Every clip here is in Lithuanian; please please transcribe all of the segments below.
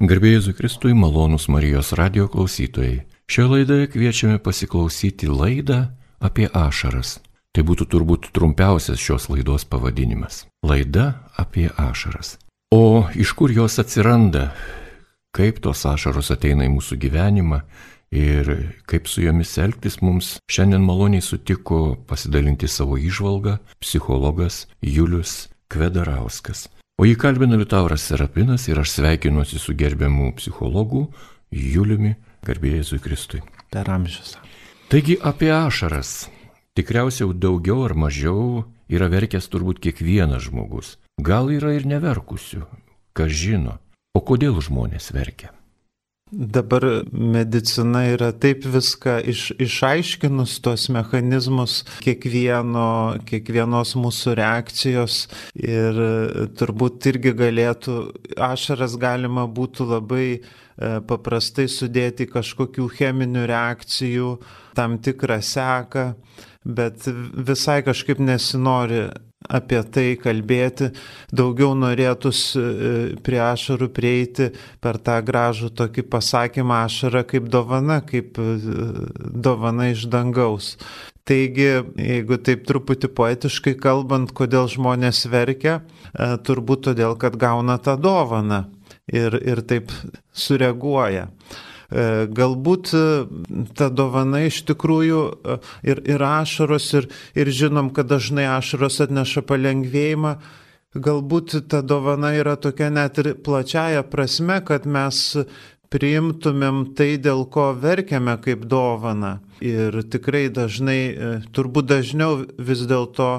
Garbėjai Zukristui malonus Marijos radio klausytojai. Šioje laidoje kviečiame pasiklausyti laidą apie ašaras. Tai būtų turbūt trumpiausias šios laidos pavadinimas. Laida apie ašaras. O iš kur jos atsiranda, kaip tos ašaros ateina į mūsų gyvenimą ir kaip su jomis elgtis mums šiandien maloniai sutiko pasidalinti savo išvalgą psichologas Julius Kvedarauskas. O jį kalbina Liutauras Serapinas ir aš sveikinuosi su gerbiamu psichologu Juliumi Garbėjai Kristui. Per amžius. Taigi apie ašaras. Tikriausiai daugiau ar mažiau yra verkęs turbūt kiekvienas žmogus. Gal yra ir neverkusių, kas žino. O kodėl žmonės verkia? Dabar medicina yra taip viską iš, išaiškinus tos mechanizmus kiekvieno, kiekvienos mūsų reakcijos ir turbūt irgi galėtų, ašaras galima būtų labai e, paprastai sudėti kažkokių cheminių reakcijų, tam tikrą seką, bet visai kažkaip nesinori apie tai kalbėti, daugiau norėtųsi e, prie ašarų prieiti per tą gražų tokį pasakymą ašara kaip dovana, kaip e, dovana iš dangaus. Taigi, jeigu taip truputį poetiškai kalbant, kodėl žmonės verkia, e, turbūt todėl, kad gauna tą dovaną ir, ir taip sureaguoja. E, galbūt e, ta dovana iš tikrųjų e, ir, ir ašaros, ir, ir žinom, kad dažnai ašaros atneša palengvėjimą. Galbūt ta dovana yra tokia net ir plačiaja prasme, kad mes priimtumėm tai, dėl ko verkiame kaip dovana. Ir tikrai dažnai, turbūt dažniau vis dėlto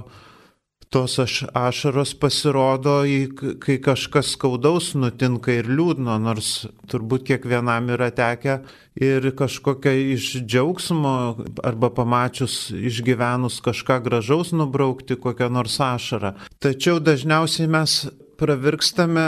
tos aš, ašaros pasirodo, kai kažkas skaudaus nutinka ir liūdno, nors turbūt kiekvienam yra tekę ir kažkokia iš džiaugsmo arba pamačius, išgyvenus kažką gražaus nubraukti kokią nors ašarą. Tačiau dažniausiai mes pravirkstame,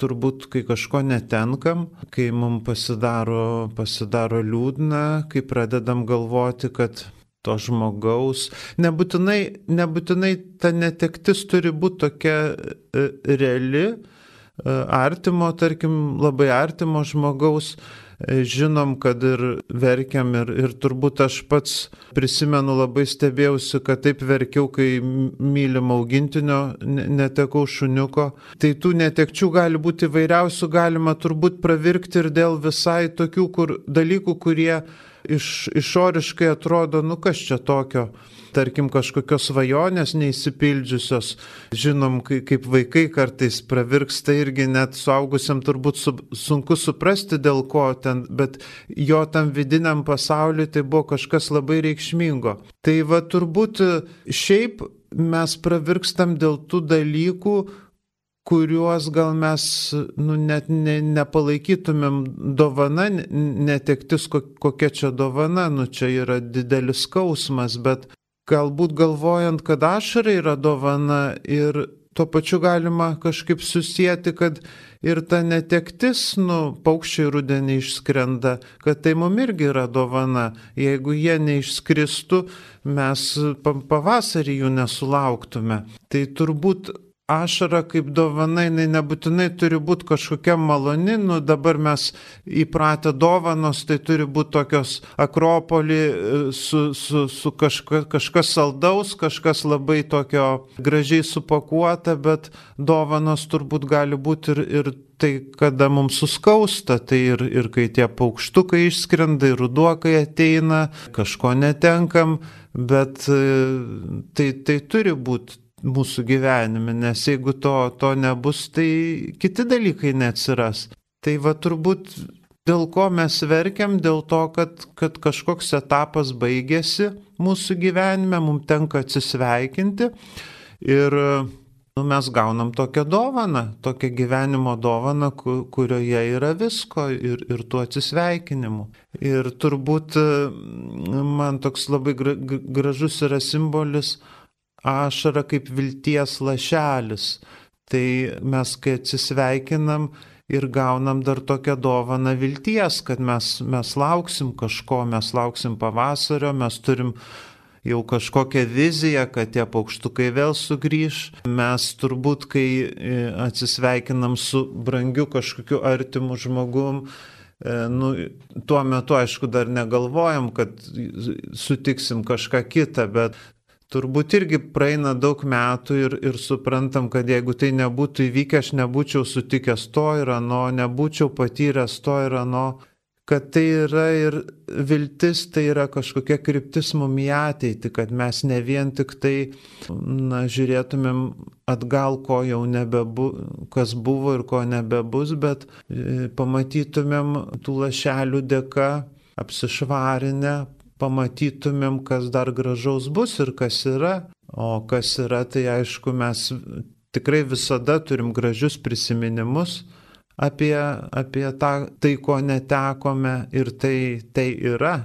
turbūt, kai kažko netenkam, kai mums pasidaro, pasidaro liūdna, kai pradedam galvoti, kad to žmogaus. Nebūtinai, nebūtinai ta netektis turi būti tokia e, reali, e, artimo, tarkim, labai artimo žmogaus. E, žinom, kad ir verkiam ir, ir turbūt aš pats prisimenu labai stebėjausi, kad taip verkiau, kai mylim augintinio netekau šuniuko. Tai tų netekčių gali būti įvairiausių, galima turbūt pravirkti ir dėl visai tokių kur, dalykų, kurie iš, išoriškai atrodo, nu kas čia tokio, tarkim kažkokios svajonės neįsipildžiusios, žinom, kaip vaikai kartais pravirksta irgi net suaugusiam turbūt su, sunku suprasti dėl ko ten, bet jo tam vidiniam pasauliu tai buvo kažkas labai reikšmingo. Tai va turbūt šiaip mes pravirkstam dėl tų dalykų, kuriuos gal mes nu, net ne, nepalaikytumėm dovana, netektis kokia čia dovana, nu čia yra didelis skausmas, bet galbūt galvojant, kad ašara yra dovana ir tuo pačiu galima kažkaip susijęti, kad ir ta netektis, nu, paukščiai rudenį išskrenda, kad tai mum irgi yra dovana. Jeigu jie neišskristų, mes pavasarį jų nesulauktume. Tai turbūt ašara kaip dovana, jinai nebūtinai turi būti kažkokia maloni, nu dabar mes įpratę dovanos, tai turi būti tokios akropolį e, su, su, su kažka, kažkas saldaus, kažkas labai tokio gražiai supakuota, bet dovanos turbūt gali būti ir, ir tai, kada mums suskausta, tai ir, ir kai tie paukštukai išskrenda, ir ruduokai ateina, kažko netenkam, bet e, tai, tai turi būti mūsų gyvenime, nes jeigu to, to nebus, tai kiti dalykai neatsiras. Tai va turbūt dėl ko mes verkiam, dėl to, kad, kad kažkoks etapas baigėsi mūsų gyvenime, mums tenka atsisveikinti ir nu, mes gaunam tokią dovaną, tokią gyvenimo dovaną, kurioje yra visko ir, ir tuo atsisveikinimu. Ir turbūt man toks labai gražus yra simbolis, ašara kaip vilties lašelis. Tai mes, kai atsisveikinam ir gaunam dar tokią dovaną vilties, kad mes, mes lauksim kažko, mes lauksim pavasario, mes turim jau kažkokią viziją, kad tie paukštukai vėl sugrįž. Mes turbūt, kai e, atsisveikinam su brangiu kažkokiu artimu žmogum, e, nu, tuo metu, aišku, dar negalvojam, kad sutiksim kažką kitą, bet turbūt irgi praeina daug metų ir, ir suprantam, kad jeigu tai nebūtų įvykę, aš nebūčiau sutikęs to ir ano, nebūčiau patyręs to ir ano kad tai yra ir viltis, tai yra kažkokia kryptis mum į ateitį, kad mes ne vien tik tai, na, žiūrėtumėm atgal, ko jau nebebu, kas buvo ir ko nebebus, bet e, pamatytumėm tų lašelių dėka, apsišvarinę, pamatytumėm, kas dar gražaus bus ir kas yra. O kas yra, tai aišku, mes tikrai visada turim gražius prisiminimus apie, apie tą, tai, ko netekome ir tai, tai yra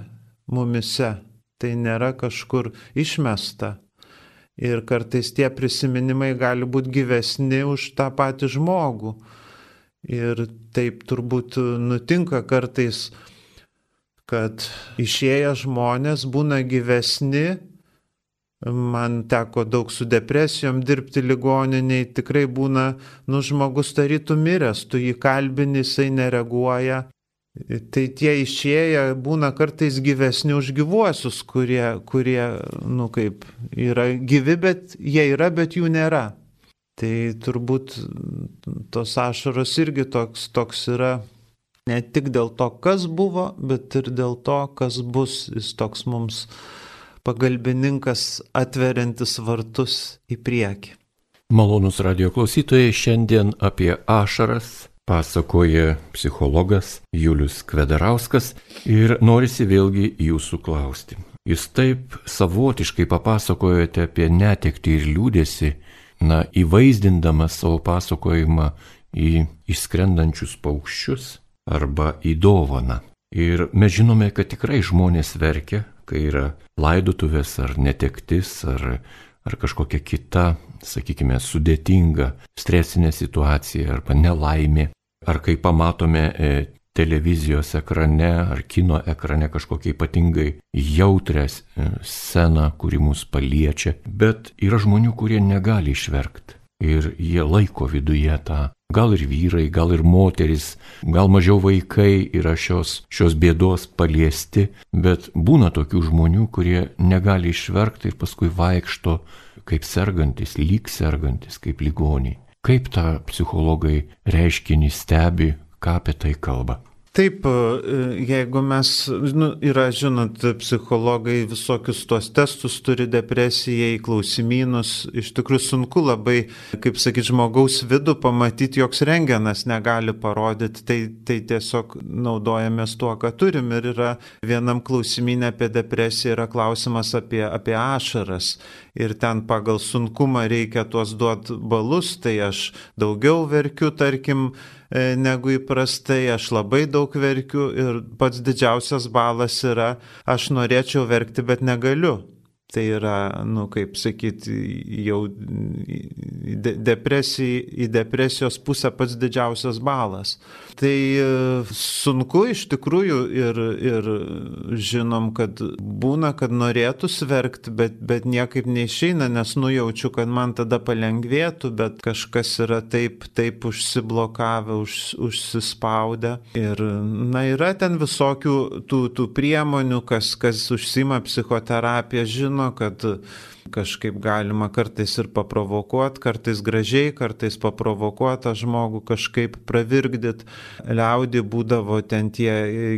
mumise, tai nėra kažkur išmesta. Ir kartais tie prisiminimai gali būti gyvesni už tą patį žmogų. Ir taip turbūt nutinka kartais, kad išėję žmonės būna gyvesni Man teko daug su depresijom dirbti ligoniniai, tikrai būna, nu, žmogus tarytų miręs, tu jį kalbini, jisai nereaguoja. Tai tie išėję būna kartais gyvesni už gyvuosius, kurie, kurie, nu kaip, yra gyvi, bet jie yra, bet jų nėra. Tai turbūt tos ašaros irgi toks, toks yra ne tik dėl to, kas buvo, bet ir dėl to, kas bus. Jis toks mums pagalbininkas atveriantis vartus į priekį. Malonus radio klausytojai, šiandien apie ašaras pasakoja psichologas Julius Kvedarauskas ir norisi vėlgi jūsų klausti. Jūs taip savotiškai papasakojote apie netektį ir liūdėsi, na, įvaizdindamas savo pasakojimą į išskrendančius paukščius arba į dovaną. Ir mes žinome, kad tikrai žmonės verkia, kai yra laidotuvės ar netektis ar, ar kažkokia kita, sakykime, sudėtinga stresinė situacija arba nelaimė, ar kai pamatome e, televizijos ekrane ar kino ekrane kažkokia ypatingai jautrę e, sceną, kuri mus paliečia, bet yra žmonių, kurie negali išverkti ir jie laiko viduje tą Gal ir vyrai, gal ir moteris, gal mažiau vaikai yra šios, šios bėdos paliesti, bet būna tokių žmonių, kurie negali išverkti ir paskui vaikšto kaip sergantis, lyg sergantis, kaip ligoniai. Kaip tą psichologai reiškinį stebi, ką apie tai kalba. Taip, e, jeigu mes, nu, yra, žinot, psichologai visokius tuos testus turi depresijai, klausimynus, iš tikrųjų sunku labai, kaip sakyti, žmogaus vidų pamatyti, joks rengenas negali parodyti, tai, tai tiesiog naudojamės tuo, ką turim. Ir yra vienam klausimynė apie depresiją, yra klausimas apie, apie ašaras. Ir ten pagal sunkumą reikia tuos duoti balus, tai aš daugiau verkiu, tarkim, negu įprastai, aš labai daug verkiu ir pats didžiausias balas yra, aš norėčiau verkti, bet negaliu. Tai yra, nu, kaip sakyti, jau į depresijos pusę pats didžiausias balas. Tai e, sunku iš tikrųjų ir, ir žinom, kad būna, kad norėtų sverkti, bet, bet niekaip neišeina, nes nujaučiu, kad man tada palengvėtų, bet kažkas yra taip, taip užsiblokavę, už, užsispaudę. Ir, na, yra ten visokių tų, tų priemonių, kas, kas užsima psichoterapiją, žino kad kažkaip galima kartais ir paprovokuoti, kartais gražiai, kartais paprovokuoti žmogų, kažkaip pravirkdyti. Liaudį būdavo ten tie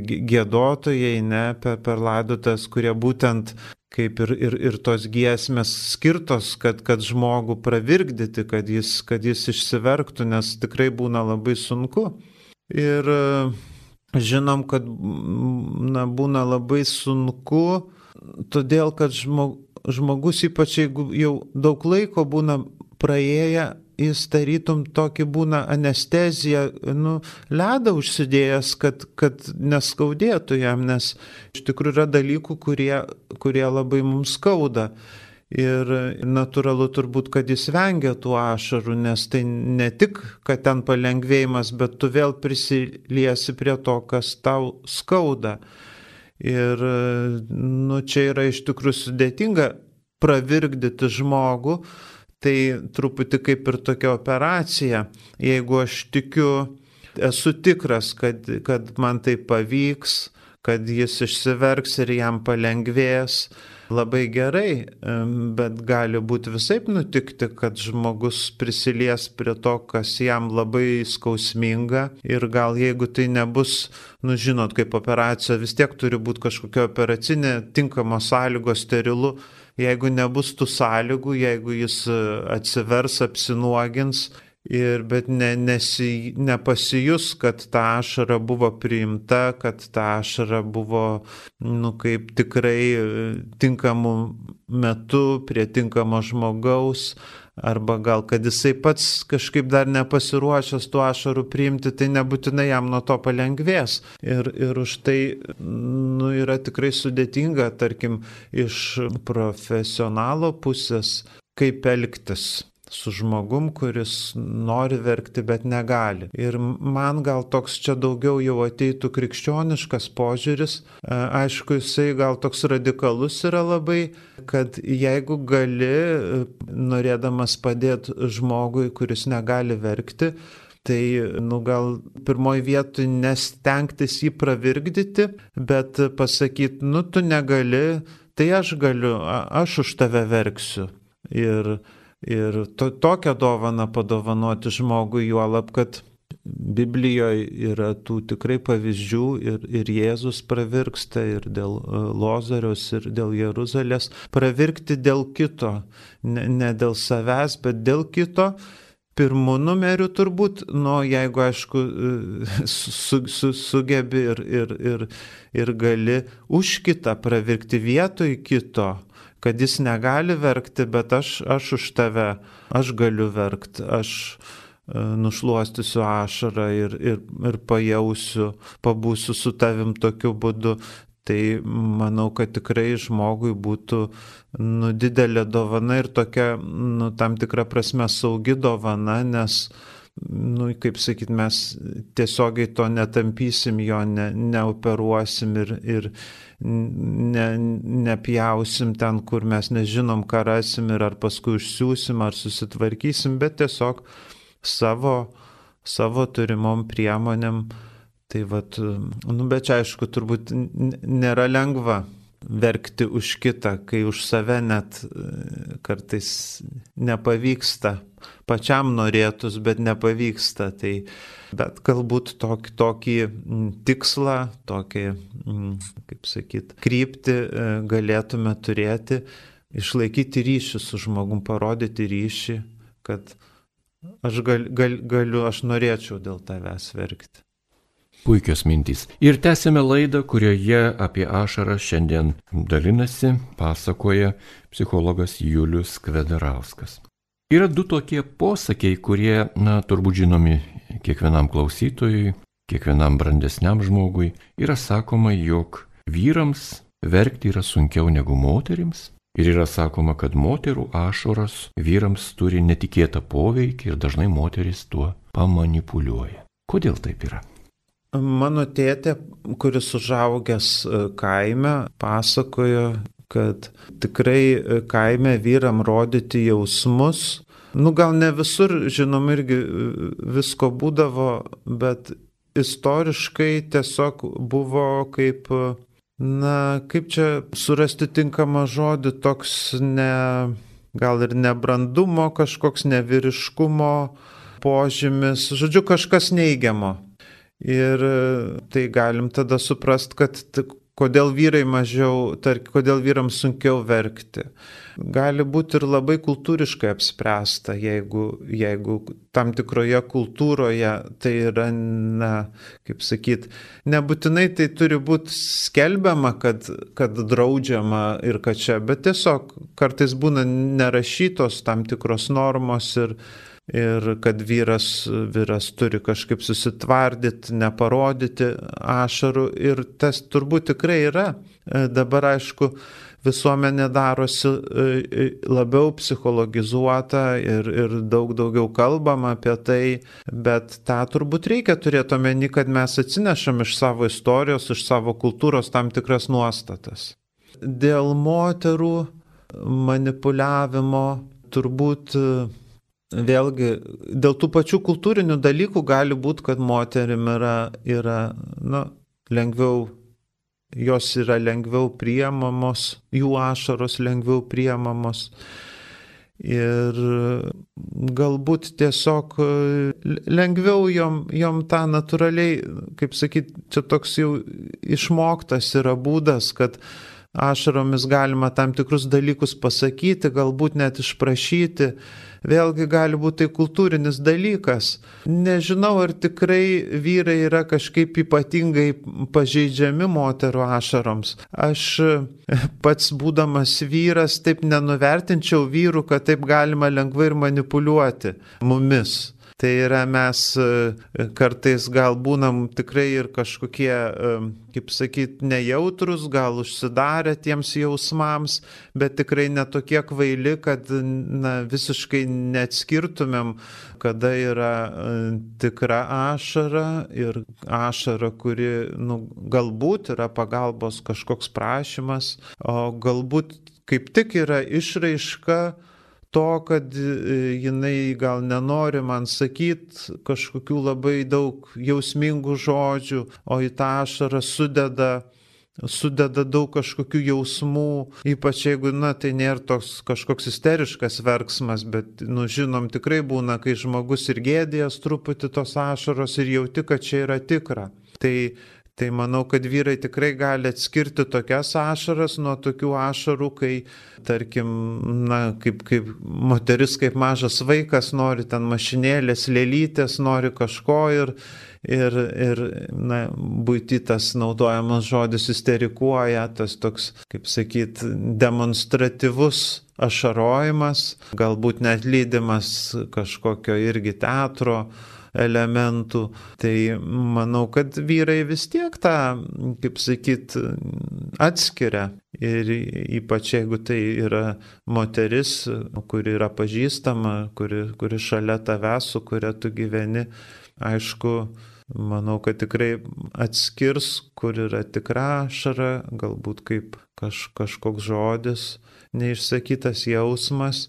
gėdotojai, ne, per, per laidotas, kurie būtent kaip ir, ir, ir tos giesmės skirtos, kad, kad žmogų pravirkdyti, kad jis, kad jis išsiverktų, nes tikrai būna labai sunku. Ir žinom, kad na, būna labai sunku todėl kad žmog, žmogus, ypač jeigu jau daug laiko būna praėję, jis tarytum tokį būna anesteziją, nu, ledą užsidėjęs, kad, kad neskaudėtų jam, nes iš tikrųjų yra dalykų, kurie, kurie labai mums skauda. Ir natūralu turbūt, kad jis vengia tų ašarų, nes tai ne tik, kad ten palengvėjimas, bet tu vėl prisiliesi prie to, kas tau skauda. Ir, nu, čia yra iš tikrųjų sudėtinga pravirkdyti žmogų, tai truputį kaip ir tokia operacija. Jeigu aš tikiu, esu tikras, kad, kad man tai pavyks, kad jis išsiverks ir jam palengvės, labai gerai, bet gali būti visai nutikti, kad žmogus prisilies prie to, kas jam labai skausminga ir gal jeigu tai nebus, nu žinot, kaip operacija, vis tiek turi būti kažkokia operacinė, tinkamos sąlygos, sterilu. Jeigu nebus tų sąlygų, jeigu jis e, atsivers, apsinuogins, Ir, bet ne, nesi, nepasijus, kad ta ašara buvo priimta, kad ta ašara buvo, nu, kaip tikrai e, tinkamu metu prie tinkamo žmogaus, arba gal kad jisai pats kažkaip dar nepasiruošęs tų ašarų priimti, tai nebūtinai jam nuo to palengvės. Ir, ir už tai nu, yra tikrai sudėtinga, tarkim, iš profesionalo pusės, kaip elgtis su žmogum, kuris nori verkti, bet negali. Ir man gal toks čia daugiau jau ateitų krikščioniškas požiūris. E, aišku, jisai gal toks radikalus yra labai, kad jeigu gali, e, norėdamas padėti žmogui, kuris negali verkti, tai, nu, gal pirmoji vietoj nestengtis jį pravirkdyti, bet pasakyti, nu, tu negali, tai aš galiu, aš už tave verksiu. Ir Ir to, tokią dovaną padovanoti žmogui, juolab, kad Biblijoje yra tų tikrai pavyzdžių ir, ir Jėzus pravirksta ir dėl e, Lozarios, ir dėl Jeruzalės. Pravirkti dėl kito, ne, ne dėl savęs, bet dėl kito. Pirmų numerių turbūt, nu, jeigu aišku, e, su, su, sugebi ir, ir, ir, ir gali už kitą pravirkti vietoj kito, kad jis negali verkti, bet aš, aš už tave, aš galiu verkti, aš e, nušluostysiu ašarą ir, ir, ir pajausiu, pabūsiu su tavim tokiu būdu. Tai manau, kad tikrai žmogui būtų nu, didelė dovana ir tokia, nu, tam tikra prasme, saugi dovana, nes, nu, kaip sakyt, mes tiesiogiai to netampysim, jo ne, neoperuosim ir, ir, ne, nepjausim ten, kur mes nežinom, ką rasim ir ar paskui užsiūsim, ar susitvarkysim, bet tiesiog savo, savo turimom priemonėm. Tai vad, nu, bet čia aišku, turbūt nėra lengva verkti už kitą, kai už save net e, kartais nepavyksta. Pačiam norėtus, bet nepavyksta. Tai, bet galbūt tokį, tokį tikslą, tokį, kaip sakyt, kryptį e, galėtume turėti, išlaikyti ryšį su žmogum, parodyti ryšį, kad aš gal, gal, galiu, aš norėčiau dėl tavęs verkti. Puikios mintys. Ir tęsime laidą, kurioje apie ašarą šiandien dalinasi, pasakoja psichologas Julius Kvedarauskas. Yra du tokie posakiai, kurie, na, turbūt žinomi kiekvienam klausytojui, kiekvienam brandesniam žmogui. Yra sakoma, jog vyrams verkti yra sunkiau negu moterims. Ir yra sakoma, kad moterų ašaros vyrams turi netikėtą poveikį ir dažnai moteris tuo pamanipuliuoja. Kodėl taip yra? Mano tėtė, kuris užaugęs e, kaime, pasakojo, kad tikrai e, kaime vyram rodyti jausmus. Nu gal ne visur, žinom, irgi e, visko būdavo, bet istoriškai tiesiog buvo kaip, na, kaip čia surasti tinkamą žodį, toks ne, gal ir nebrandumo, kažkoks nevyriškumo požymis, žodžiu, kažkas neigiamo Ir e, tai galim tada suprast, kad kodėl vyrai mažiau, tark, kodėl vyrams sunkiau verkti. Gali būti ir labai kultūriškai apspręsta, jeigu, jeigu tam tikroje kultūroje tai yra, na, kaip sakyt, nebūtinai tai turi būti skelbiama, kad, kad draudžiama ir kad čia, bet tiesiog kartais būna nerašytos tam tikros normos ir, ir kad vyras, vyras turi kažkaip susitvardyti, neparodyti ašarų ir tas turbūt tikrai yra. E, dabar aišku, visuomenė darosi labiau psichologizuota ir, ir daug daugiau kalbama apie tai, bet tą turbūt reikia turėti omeny, kad mes atsinešam iš savo istorijos, iš savo kultūros tam tikras nuostatas. Dėl moterų manipuliavimo turbūt vėlgi dėl tų pačių kultūrinių dalykų gali būti, kad moterim yra, yra na, lengviau, jos yra lengviau priemamos, jų ašaros lengviau priemamos. Ir galbūt tiesiog lengviau jom, jom tą natūraliai, kaip sakyt, čia toks jau išmoktas yra būdas, kad ašaromis galima tam tikrus dalykus pasakyti, galbūt net išprašyti vėlgi gali būti tai kultūrinis dalykas. Nežinau, ar tikrai vyrai yra kažkaip ypatingai pažeidžiami moterų ašaroms. Aš pats būdamas vyras taip nenuvertinčiau vyrų, kad taip galima lengvai ir manipuliuoti mumis. Tai yra mes e, kartais gal būnam tikrai ir kažkokie, e, kaip sakyt, nejautrus, gal užsidarę tiems jausmams, bet tikrai netokie kvaili, kad na, visiškai neatskirtumėm, kada yra e, tikra ašara ir ašara, kuri nu, galbūt yra pagalbos kažkoks prašymas, o galbūt kaip tik yra išraiška, to, kad e, jinai gal nenori man sakyti kažkokių labai daug jausmingų žodžių, o į tą ašarą sudeda sudeda daug kažkokių jausmų, ypač jeigu, na, tai nėra toks kažkoks isteriškas verksmas, bet, nu, žinom, tikrai būna, kai žmogus ir gėdės truputį tos ašaros ir jauti, kad čia yra tikra. Tai Tai manau, kad vyrai tikrai gali atskirti tokias ašaras nuo tokių ašarų, kai, tarkim, na, kaip, kaip moteris, kaip mažas vaikas nori ten mašinėlės, lėlytės, nori kažko ir, ir, ir na, būtytas naudojamas žodis isterikuoja, tas toks, kaip sakyt, demonstratyvus ašarojimas, galbūt net lydimas kažkokio irgi teatro elementų. Tai manau, kad vyrai vis tiek tą, kaip sakyt, atskiria. Ir ypač jeigu tai yra moteris, kuri yra pažįstama, kuri, kuri šalia tavęs, su kuria tu gyveni, aišku, manau, kad tikrai atskirs, kur yra tikra ašara, galbūt kaip kaž, kažkoks žodis, neišsakytas jausmas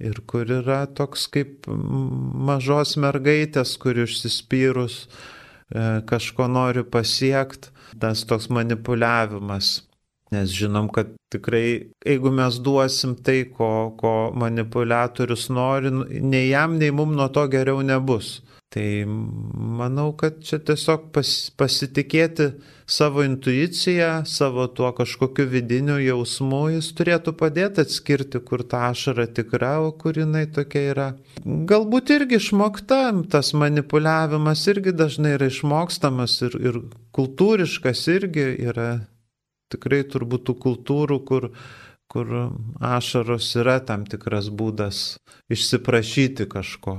ir kur yra toks kaip mažos mergaitės, kuri užsispyrus e, kažko nori pasiekti, tas toks manipuliavimas. Nes žinom, kad tikrai, jeigu mes duosim tai, ko, ko manipuliatorius nori, nei jam, nei mum nuo to geriau nebus. Tai manau, kad čia tiesiog pas, pasitikėti savo intuiciją, savo tuo kažkokiu vidiniu jausmu, jis turėtų padėti atskirti, kur ta ašara tikra, o kur jinai tokia yra. Galbūt irgi išmokta, tas manipuliavimas irgi dažnai yra išmokstamas ir, ir kultūriškas irgi yra tikrai turbūt tų kultūrų, kur kur ašaros yra tam tikras būdas išsiprašyti kažko.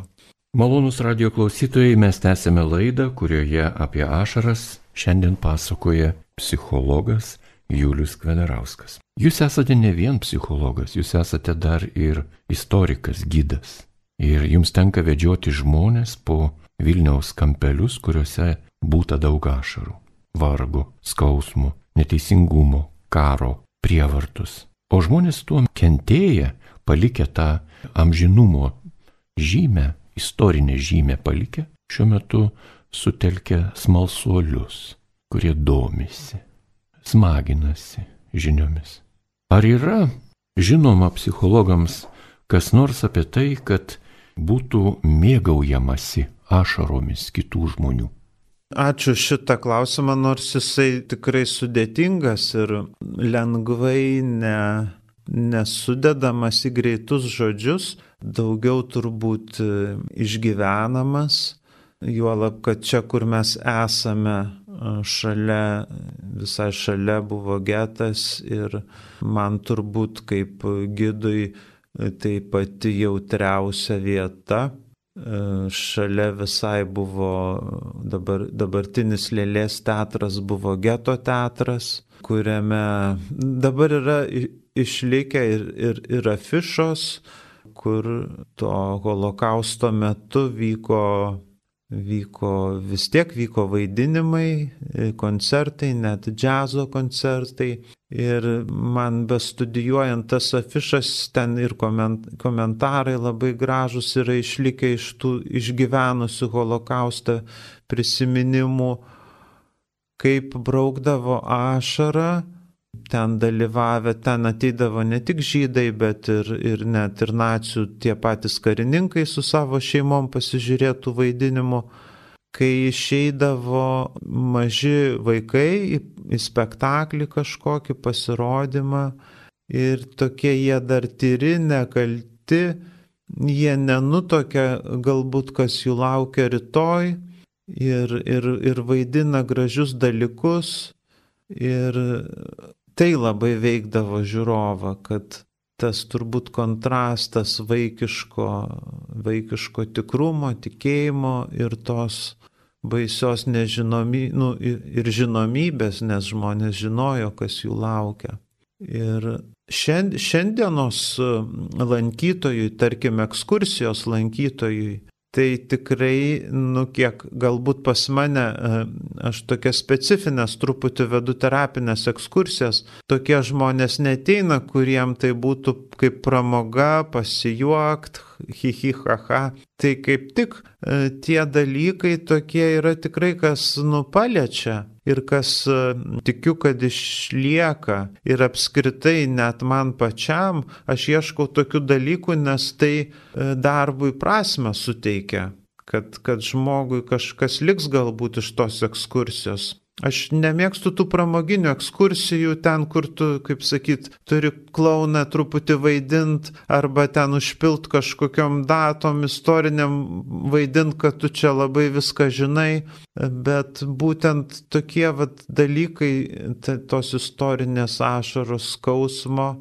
Malonus radio klausytojai, mes tęsėme laidą, kurioje apie ašaras šiandien pasakoja psichologas Julius Kvenerauskas. Jūs esate ne vien psichologas, jūs esate dar ir istorikas, gydas. Ir jums tenka vedžioti žmonės po Vilniaus kampelius, kuriuose būta daug ašarų - vargo, skausmo, neteisingumo, karo, prievartus. O žmonės tuo kentėję, palikę tą amžinumo žymę, istorinę žymę palikę, šiuo metu sutelkia smalsuolius, kurie domisi, smaginasi žiniomis. Ar yra žinoma psichologams kas nors apie tai, kad būtų mėgaujamasi ašaromis kitų žmonių? Ačiū šitą klausimą, nors jisai tikrai sudėtingas ir lengvai ne, nesudedamas į greitus žodžius, daugiau turbūt išgyvenamas, juolab, kad čia, kur mes esame, e, šalia, visai šalia buvo getas ir man turbūt kaip gidui e, tai pati jautriausia vieta. Šalia visai buvo dabar, dabartinis lėlės teatras, buvo geto teatras, kuriame dabar yra išlikę ir, ir, ir afišos, kur to holokausto metu vyko vyko vis tiek vyko vaidinimai, koncertai, net džiazo koncertai. Ir man bestudijuojant tas afišas, ten ir komentarai labai gražus yra išlikę iš tų išgyvenusių holokaustą prisiminimų, kaip braukdavo ašarą ten dalyvavę, ten ateidavo ne tik žydai, bet ir, ir net ir nacijų tie patys karininkai su savo šeimom pasižiūrėtų vaidinimu. Kai išeidavo maži vaikai į, į spektaklį kažkokį pasirodymą ir tokie jie dar tyri, nekalti, jie nenutokia galbūt, kas jų laukia rytoj ir, ir, ir vaidina gražius dalykus. Ir tai labai veikdavo žiūrovą, kad tas turbūt kontrastas vaikiško, vaikiško tikrumo, tikėjimo ir tos baisios nežinomy, nu, ir žinomybės, nes žmonės žinojo, kas jų laukia. Ir šiandienos lankytojui, tarkim, ekskursijos lankytojui, Tai tikrai, nu kiek galbūt pas mane, e, aš tokias specifines truputį vedu terapinės ekskursijas, tokie žmonės neteina, kuriem tai būtų kaip pramoga, pasijuokt, hihi haha. Tai kaip tik e, tie dalykai tokie yra tikrai, kas nupaliečia ir kas e, tikiu, kad išlieka ir apskritai net man pačiam, aš ieškau tokių dalykų, nes tai e, darbui prasme suteikia, kad, kad žmogui kažkas liks galbūt iš tos ekskursijos. Aš nemėgstu tų pramoginių ekskursijų ten, kur tu, kaip sakyt, turi klauną truputį vaidint arba ten užpilt kažkokiam datom istoriniam vaidint, kad tu čia labai viską žinai, bet būtent tokie vat, dalykai, tos istorinės ašaros skausmo,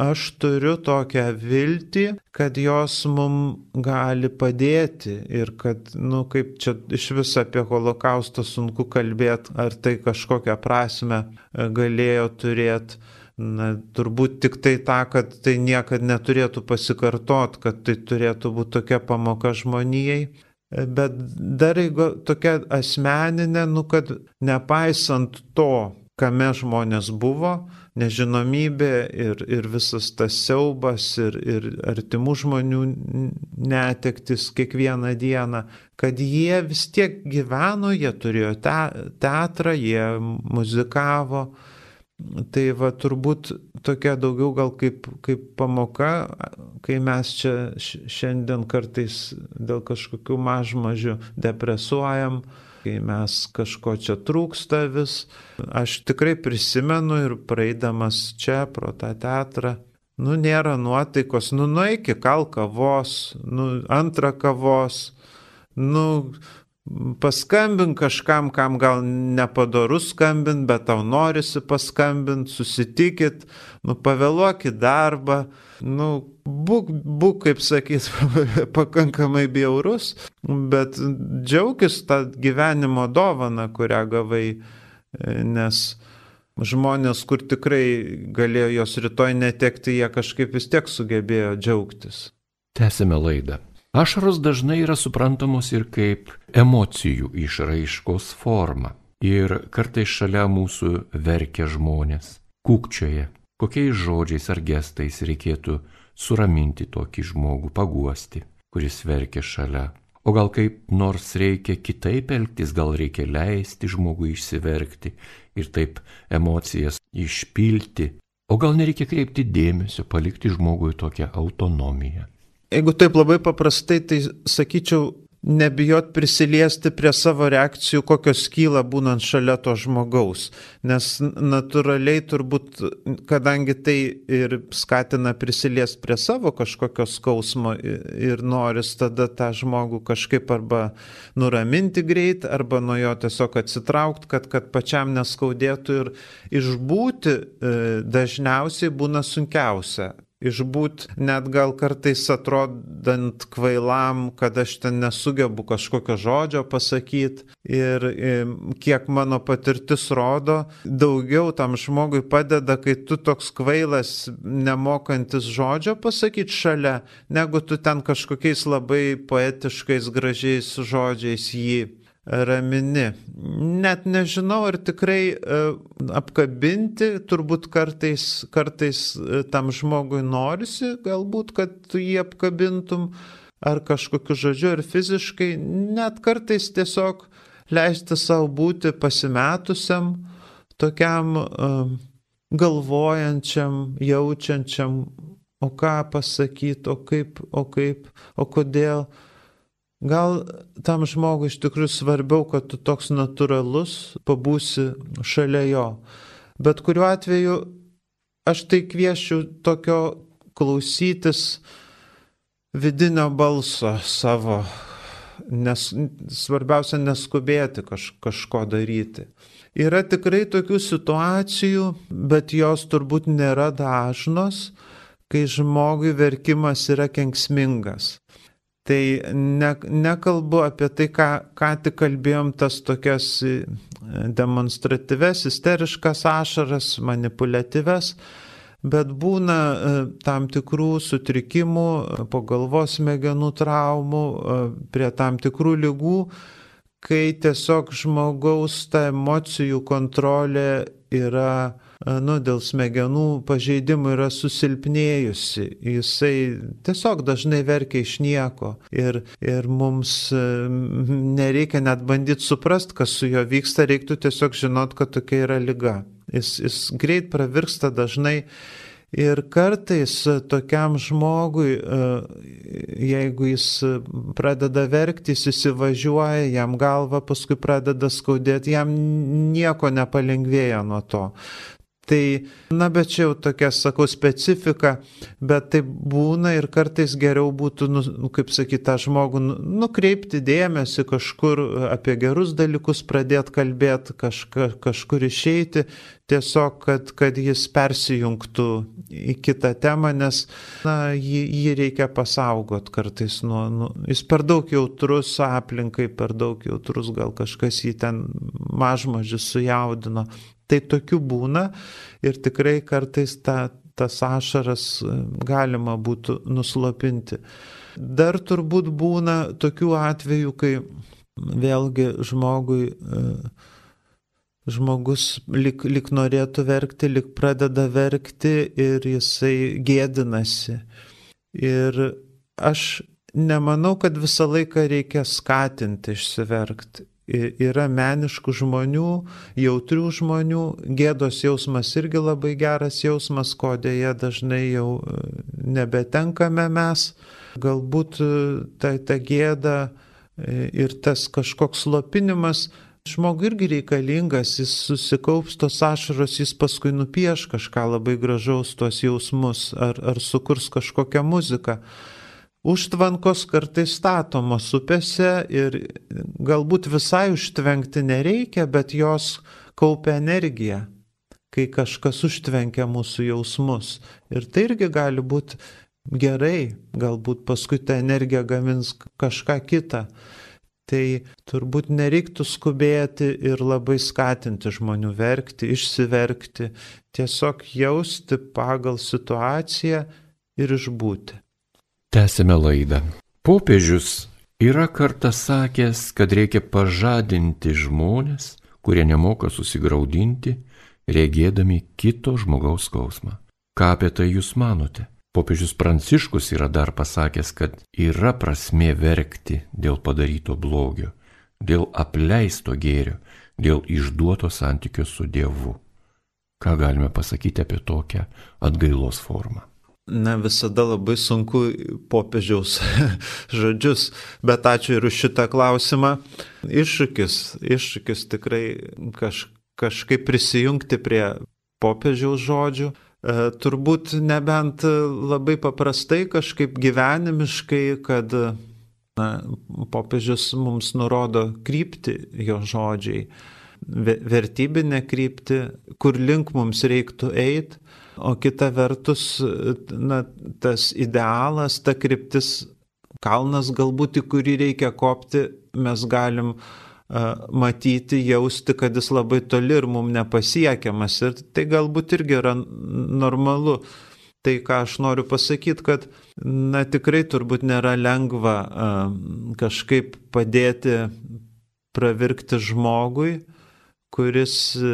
aš turiu tokią viltį, kad jos mum gali padėti ir kad, nu, kaip čia iš vis apie holokaustą sunku kalbėti, ar tai kažkokią prasme galėjo turėti. Na, turbūt tik tai tą, kad tai niekada neturėtų pasikartot, kad tai turėtų būti tokia pamoka žmonijai. E, bet dar jeigu tokia asmeninė, nu, kad nepaisant to, kame žmonės buvo, nežinomybė ir, ir visas tas siaubas ir, ir artimų žmonių netektis kiekvieną dieną, kad jie vis tiek gyveno, jie turėjo te, teatrą, jie muzikavo. Tai va turbūt tokia daugiau gal kaip, kaip pamoka, kai mes čia šiandien kartais dėl kažkokių mažmažių depresuojam, kai mes kažko čia trūksta vis. Aš tikrai prisimenu ir praeidamas čia pro tą teatrą, nu nėra nuotaikos, nu nueik kal kavos, nu antrą kavos, nu paskambink kažkam, kam gal nepadaru skambint, bet tau norisi paskambint, susitikit, nu pavėluok į darbą, nu būk, būk kaip sakyt, pakankamai bjaurus, bet džiaugis tą gyvenimo dovaną, kurią gavai, nes žmonės, kur tikrai galėjo jos rytoj netekti, jie kažkaip vis tiek sugebėjo džiaugtis. Tęsime laidą. Ašaros dažnai yra suprantamos ir kaip emocijų išraiškos forma. Ir kartais šalia mūsų verkia žmonės, kūkčioje, kokiais žodžiais ar gestais reikėtų suraminti tokį žmogų, paguosti, kuris verkia šalia. O gal kaip nors reikia kitaip elgtis, gal reikia leisti žmogui išsiverkti ir taip emocijas išpilti, o gal nereikia kreipti dėmesio, palikti žmogui tokią autonomiją. Jeigu taip labai paprastai, tai sakyčiau, nebijot prisiliesti prie savo reakcijų, kokios kyla būnant šalia to žmogaus. Nes natūraliai turbūt, kadangi tai ir skatina prisiliesti prie savo kažkokio skausmo ir noris tada tą žmogų kažkaip arba nuraminti greit, arba nuo jo tiesiog atsitraukti, kad, kad pačiam neskaudėtų ir išbūti e, dažniausiai būna sunkiausia išbūt net gal kartais atrodant kvailam, kad aš ten nesugebu kažkokio žodžio pasakyti ir kiek mano patirtis rodo, daugiau tam žmogui padeda, kai tu toks kvailas, nemokantis žodžio pasakyti šalia, negu tu ten kažkokiais labai poetiškais, gražiais žodžiais jį ramini. Net nežinau, ar tikrai e, apkabinti, turbūt kartais, kartais e, tam žmogui norisi, galbūt, kad tu jį apkabintum, ar kažkokiu žodžiu, ar fiziškai, net kartais tiesiog leisti savo būti pasimetusiam, tokiam uh, galvojančiam, jaučiančiam, o ką pasakyti, o kaip, o kaip, o kodėl. Gal tam žmogui iš tikrųjų svarbiau, kad tu toks natūralus pabūsi šalia jo. Bet kuriuo atveju aš tai kviečiu tokio klausytis vidinio balso savo, nes svarbiausia neskubėti kaž, kažko daryti. Yra tikrai tokių situacijų, bet jos turbūt nėra dažnos, kai žmogui verkimas yra kenksmingas. Tai ne, nekalbu apie tai, ką, ką tik kalbėjom, tas tokias e, demonstratyves, isteriškas ašaras, manipuliatyves, bet būna e, tam tikrų sutrikimų, po galvos smegenų traumų, e, prie tam tikrų lygų, kai tiesiog žmogaus ta emocijų kontrolė yra nu, dėl smegenų pažeidimų yra susilpnėjusi. Jisai tiesiog dažnai verkia iš nieko. Ir, ir mums nereikia net bandyti suprasti, kas su juo vyksta, reiktų tiesiog žinot, kad tokia yra lyga. Jis, jis greit pravirksta dažnai. Ir kartais tokiam žmogui, jeigu jis pradeda verkti, jis įsivažiuoja, jam galva paskui pradeda skaudėti, jam nieko nepalengvėja nuo to. Tai, na, bet čia jau tokia, sakau, specifika, bet tai būna ir kartais geriau būtų, nu, nu kaip sakyti, tą žmogų nu, nukreipti dėmesį kažkur apie gerus dalykus, pradėti kalbėti, kažka, kažkur išeiti, tiesiog, kad, kad jis persijungtų į kitą temą, nes, na, jį, jį reikia pasaugot kartais nuo, nu, jis per daug jautrus aplinkai, per daug jautrus, gal kažkas jį ten mažmažį sujaudino. Tai tokių būna ir tikrai kartais ta, tas ašaras e, galima būtų nuslopinti. Dar turbūt būna tokių atvejų, kai vėlgi žmogui, e, žmogus lik, lik norėtų verkti, lik pradeda verkti ir jisai gėdinasi. Ir aš nemanau, kad visą laiką reikia skatinti išsiverkti yra meniškų žmonių, jautrių žmonių, gėdos jausmas irgi labai geras jausmas, ko dėja dažnai jau e, nebetenkame mes. Galbūt e, ta, ta gėda e, ir tas kažkoks slopinimas žmogui irgi reikalingas, jis susikaups tos ašaros, jis paskui nupieš kažką labai gražaus tos jausmus ar, ar sukurs kažkokią muziką. Užtvankos kartais statomos upėse ir galbūt visai užtvenkti nereikia, bet jos kaupia energiją, kai kažkas užtvenkia mūsų jausmus. Ir tai irgi gali būti gerai, galbūt paskui ta energija gamins kažką kitą. Tai turbūt nereiktų skubėti ir labai skatinti žmonių verkti, išsiverkti, tiesiog jausti pagal situaciją ir išbūti. Tęsime laidą. Popiežius yra kartą sakęs, kad reikia pažadinti žmonės, kurie nemoka susigaudinti, regėdami kito žmogaus skausmą. Ką apie tai jūs manote? Popiežius Pranciškus yra dar pasakęs, kad yra prasmė verkti dėl padaryto blogio, dėl apleisto gėrio, dėl išduoto santykio su Dievu. Ką galime pasakyti apie tokią atgailos formą? Na, visada labai sunku popiežiaus žodžius, bet ačiū ir už šitą klausimą. Iššūkis, iššūkis tikrai kaž, kažkaip prisijungti prie popiežiaus žodžių. E, turbūt nebent labai paprastai, kažkaip gyvenimiškai, kad na, popiežius mums nurodo krypti jo žodžiai, vertybinę kryptį, kur link mums reiktų eiti o kita vertus, na, tas idealas, ta kryptis, kalnas galbūt, į kurį reikia kopti, mes galim uh, matyti, jausti, kad jis labai toli ir mums nepasiekiamas. Ir tai galbūt irgi yra normalu. Tai ką aš noriu pasakyti, kad, na, tikrai turbūt nėra lengva uh, kažkaip padėti pravirkti žmogui, kuris e,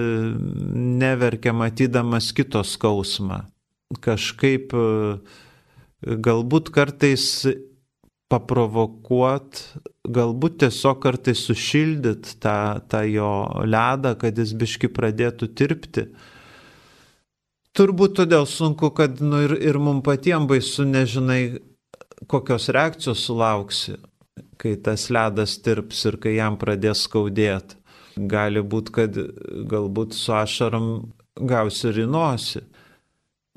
neverkia matydamas kito skausmą. Kažkaip e, galbūt kartais paprovokuot, galbūt tiesiog kartais sušildyt tą, tą jo ledą, kad jis biški pradėtų tirpti. Turbūt todėl sunku, kad nu, ir, ir mums patiems baisu nežinai, kokios reakcijos sulauksi, kai tas ledas tirps ir kai jam pradės skaudėti gali būti, kad galbūt su ašaram gausi į nosį.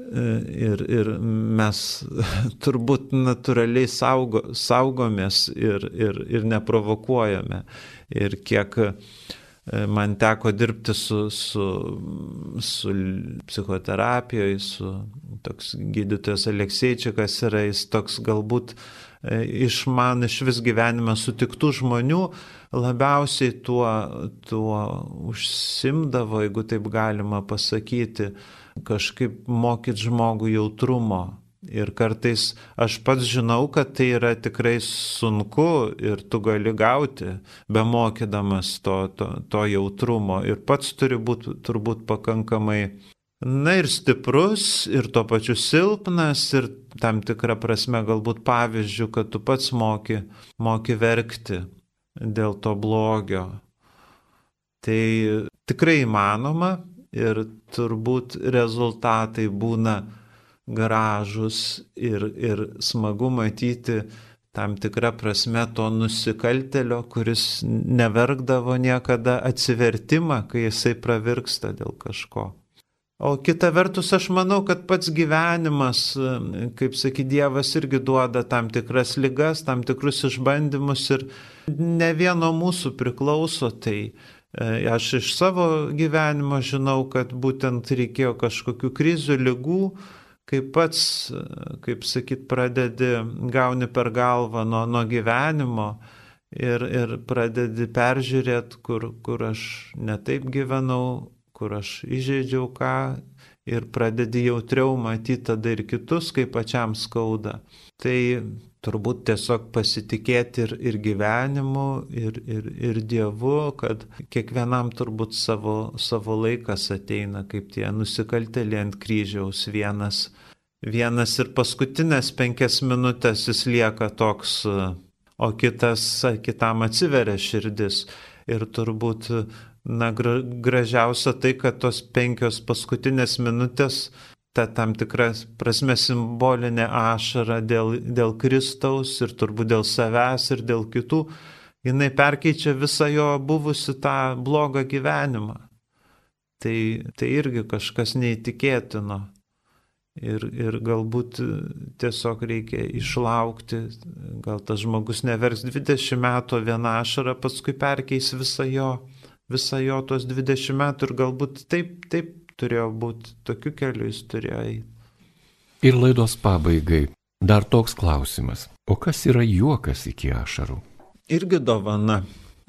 Ir, ir mes turbūt natūraliai saugo, saugomės ir, ir, ir neprovokuojame. Ir kiek e, man teko dirbti su, su, su psichoterapijoje, su toks gydytojas Alekseičikas yra, jis toks galbūt e, iš man iš vis gyvenime sutiktų žmonių, labiausiai tuo, tuo užsimdavo, jeigu taip galima pasakyti, kažkaip mokyti žmogų jautrumo. Ir kartais aš pats žinau, kad tai yra tikrai sunku ir tu gali gauti, be mokydamas to, to, to jautrumo. Ir pats turi būti turbūt pakankamai, na ir stiprus, ir tuo pačiu silpnas, ir tam tikrą prasme galbūt pavyzdžių, kad tu pats moki, moki verkti dėl to blogio. Tai tikrai įmanoma ir turbūt rezultatai būna gražus ir, ir smagu matyti tam tikrą prasme to nusikaltelio, kuris neverkdavo niekada atsivertimą, kai jisai pravirksta dėl kažko. O kita vertus, aš manau, kad pats gyvenimas, kaip sakė Dievas, irgi duoda tam tikras lygas, tam tikrus išbandymus ir ne vieno mūsų priklauso. Tai e, aš iš savo gyvenimo žinau, kad būtent reikėjo kažkokių krizių, lygų, kaip pats, kaip sakyt, pradedi gauni per galvą nuo, nuo gyvenimo ir, ir pradedi peržiūrėti, kur, kur aš netaip gyvenau, kur aš įžeidžiau ką ir pradedi jautriau matyti tada ir kitus, kaip pačiam skauda. Tai turbūt tiesiog pasitikėti ir, ir gyvenimu, ir, ir, ir Dievu, kad kiekvienam turbūt savo, savo laikas ateina, kaip tie nusikaltėliai ant kryžiaus vienas. Vienas ir paskutinės penkias minutės jis lieka toks, o kitas, kitam atsiveria širdis. Ir turbūt na, gra, gražiausia tai, kad tos penkios paskutinės minutės, ta tam tikra prasme simbolinė ašara dėl, dėl Kristaus ir turbūt dėl savęs ir dėl kitų, jinai perkeičia visą jo buvusi tą blogą gyvenimą. Tai, tai irgi kažkas neįtikėtino. Ir, ir galbūt tiesiog reikia išlaukti, gal tas žmogus nevers 20 metų vieną ašarą, paskui perkeis visą jo visą jo tos 20 metų ir galbūt taip, taip turėjo būti, tokiu keliu jis turėjo eiti. Ir laidos pabaigai dar toks klausimas. O kas yra juokas iki ašarų? Irgi dovana.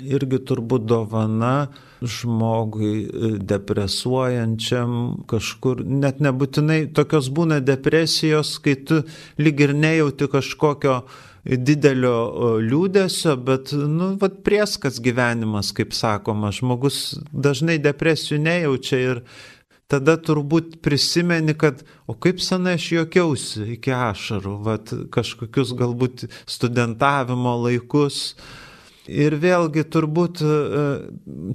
Irgi turbūt dovana žmogui e, depresuojančiam kažkur, net nebūtinai tokios būna depresijos, kai tu lyg ir nejauti kažkokio uh, didelio liūdėsio, bet, nu, vad prieskas gyvenimas, kaip sakoma, žmogus dažnai depresijų nejaučia ir tada turbūt prisimeni, kad, o kaip senai aš juokiausi iki ašarų, vad kažkokius galbūt studentavimo laikus. Ir vėlgi turbūt e,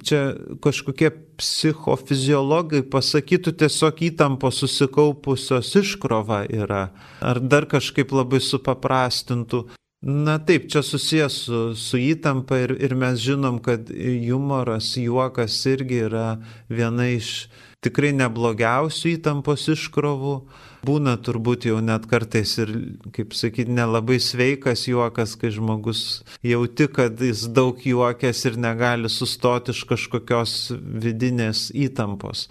čia kažkokie psichofiziologai pasakytų tiesiog įtampo susikaupusios iškrova yra, ar dar kažkaip labai supaprastintų. Na taip, čia susijęs su, su įtampa ir, ir mes žinom, kad humoras, juokas irgi yra viena iš tikrai neblogiausių įtampos iškrovų. Būna turbūt jau net kartais ir, kaip sakyti, nelabai sveikas juokas, kai žmogus jauti, kad jis daug juokės ir negali sustoti iš kažkokios vidinės įtampos.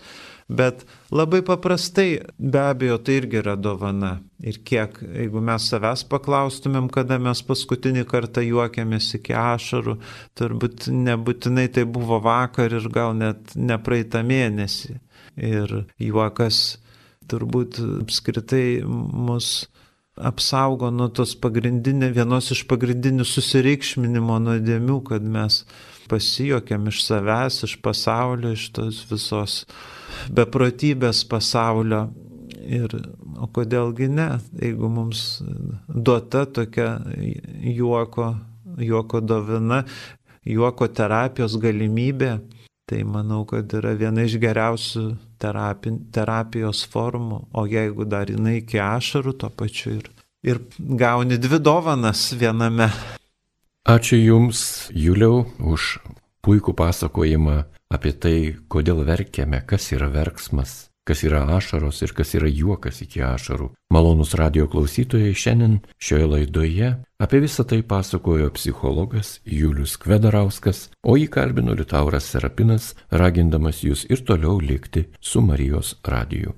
Bet labai paprastai, be abejo, tai irgi yra dovana. Ir kiek, jeigu mes savęs paklaustumėm, kada mes paskutinį kartą juokėmės iki ašarų, turbūt nebūtinai tai buvo vakar ir gal net ne praeitą mėnesį. Ir juokas turbūt apskritai mus apsaugo nuo tos pagrindinė, vienos iš pagrindinių susireikšminimo nuodėmių, kad mes pasijokiam iš savęs, iš pasaulio, iš tos visos beprotybės pasaulio. Ir, o kodėlgi ne, jeigu mums duota tokia juoko, juoko dovina, juoko terapijos galimybė, tai manau, kad yra viena iš geriausių terapi, terapijos formų, o jeigu dar jinai iki ašarų, to pačiu ir, ir gauni dvi dovanas viename. Ačiū Jums, Juliau, už puikų pasakojimą apie tai, kodėl verkiame, kas yra verksmas kas yra ašaros ir kas yra juokas iki ašarų. Malonus radio klausytojai šiandien šioje laidoje apie visą tai pasakojo psichologas Julius Kvedarauskas, o jį kalbino Liutauras Serapinas, ragindamas jūs ir toliau likti su Marijos radiju.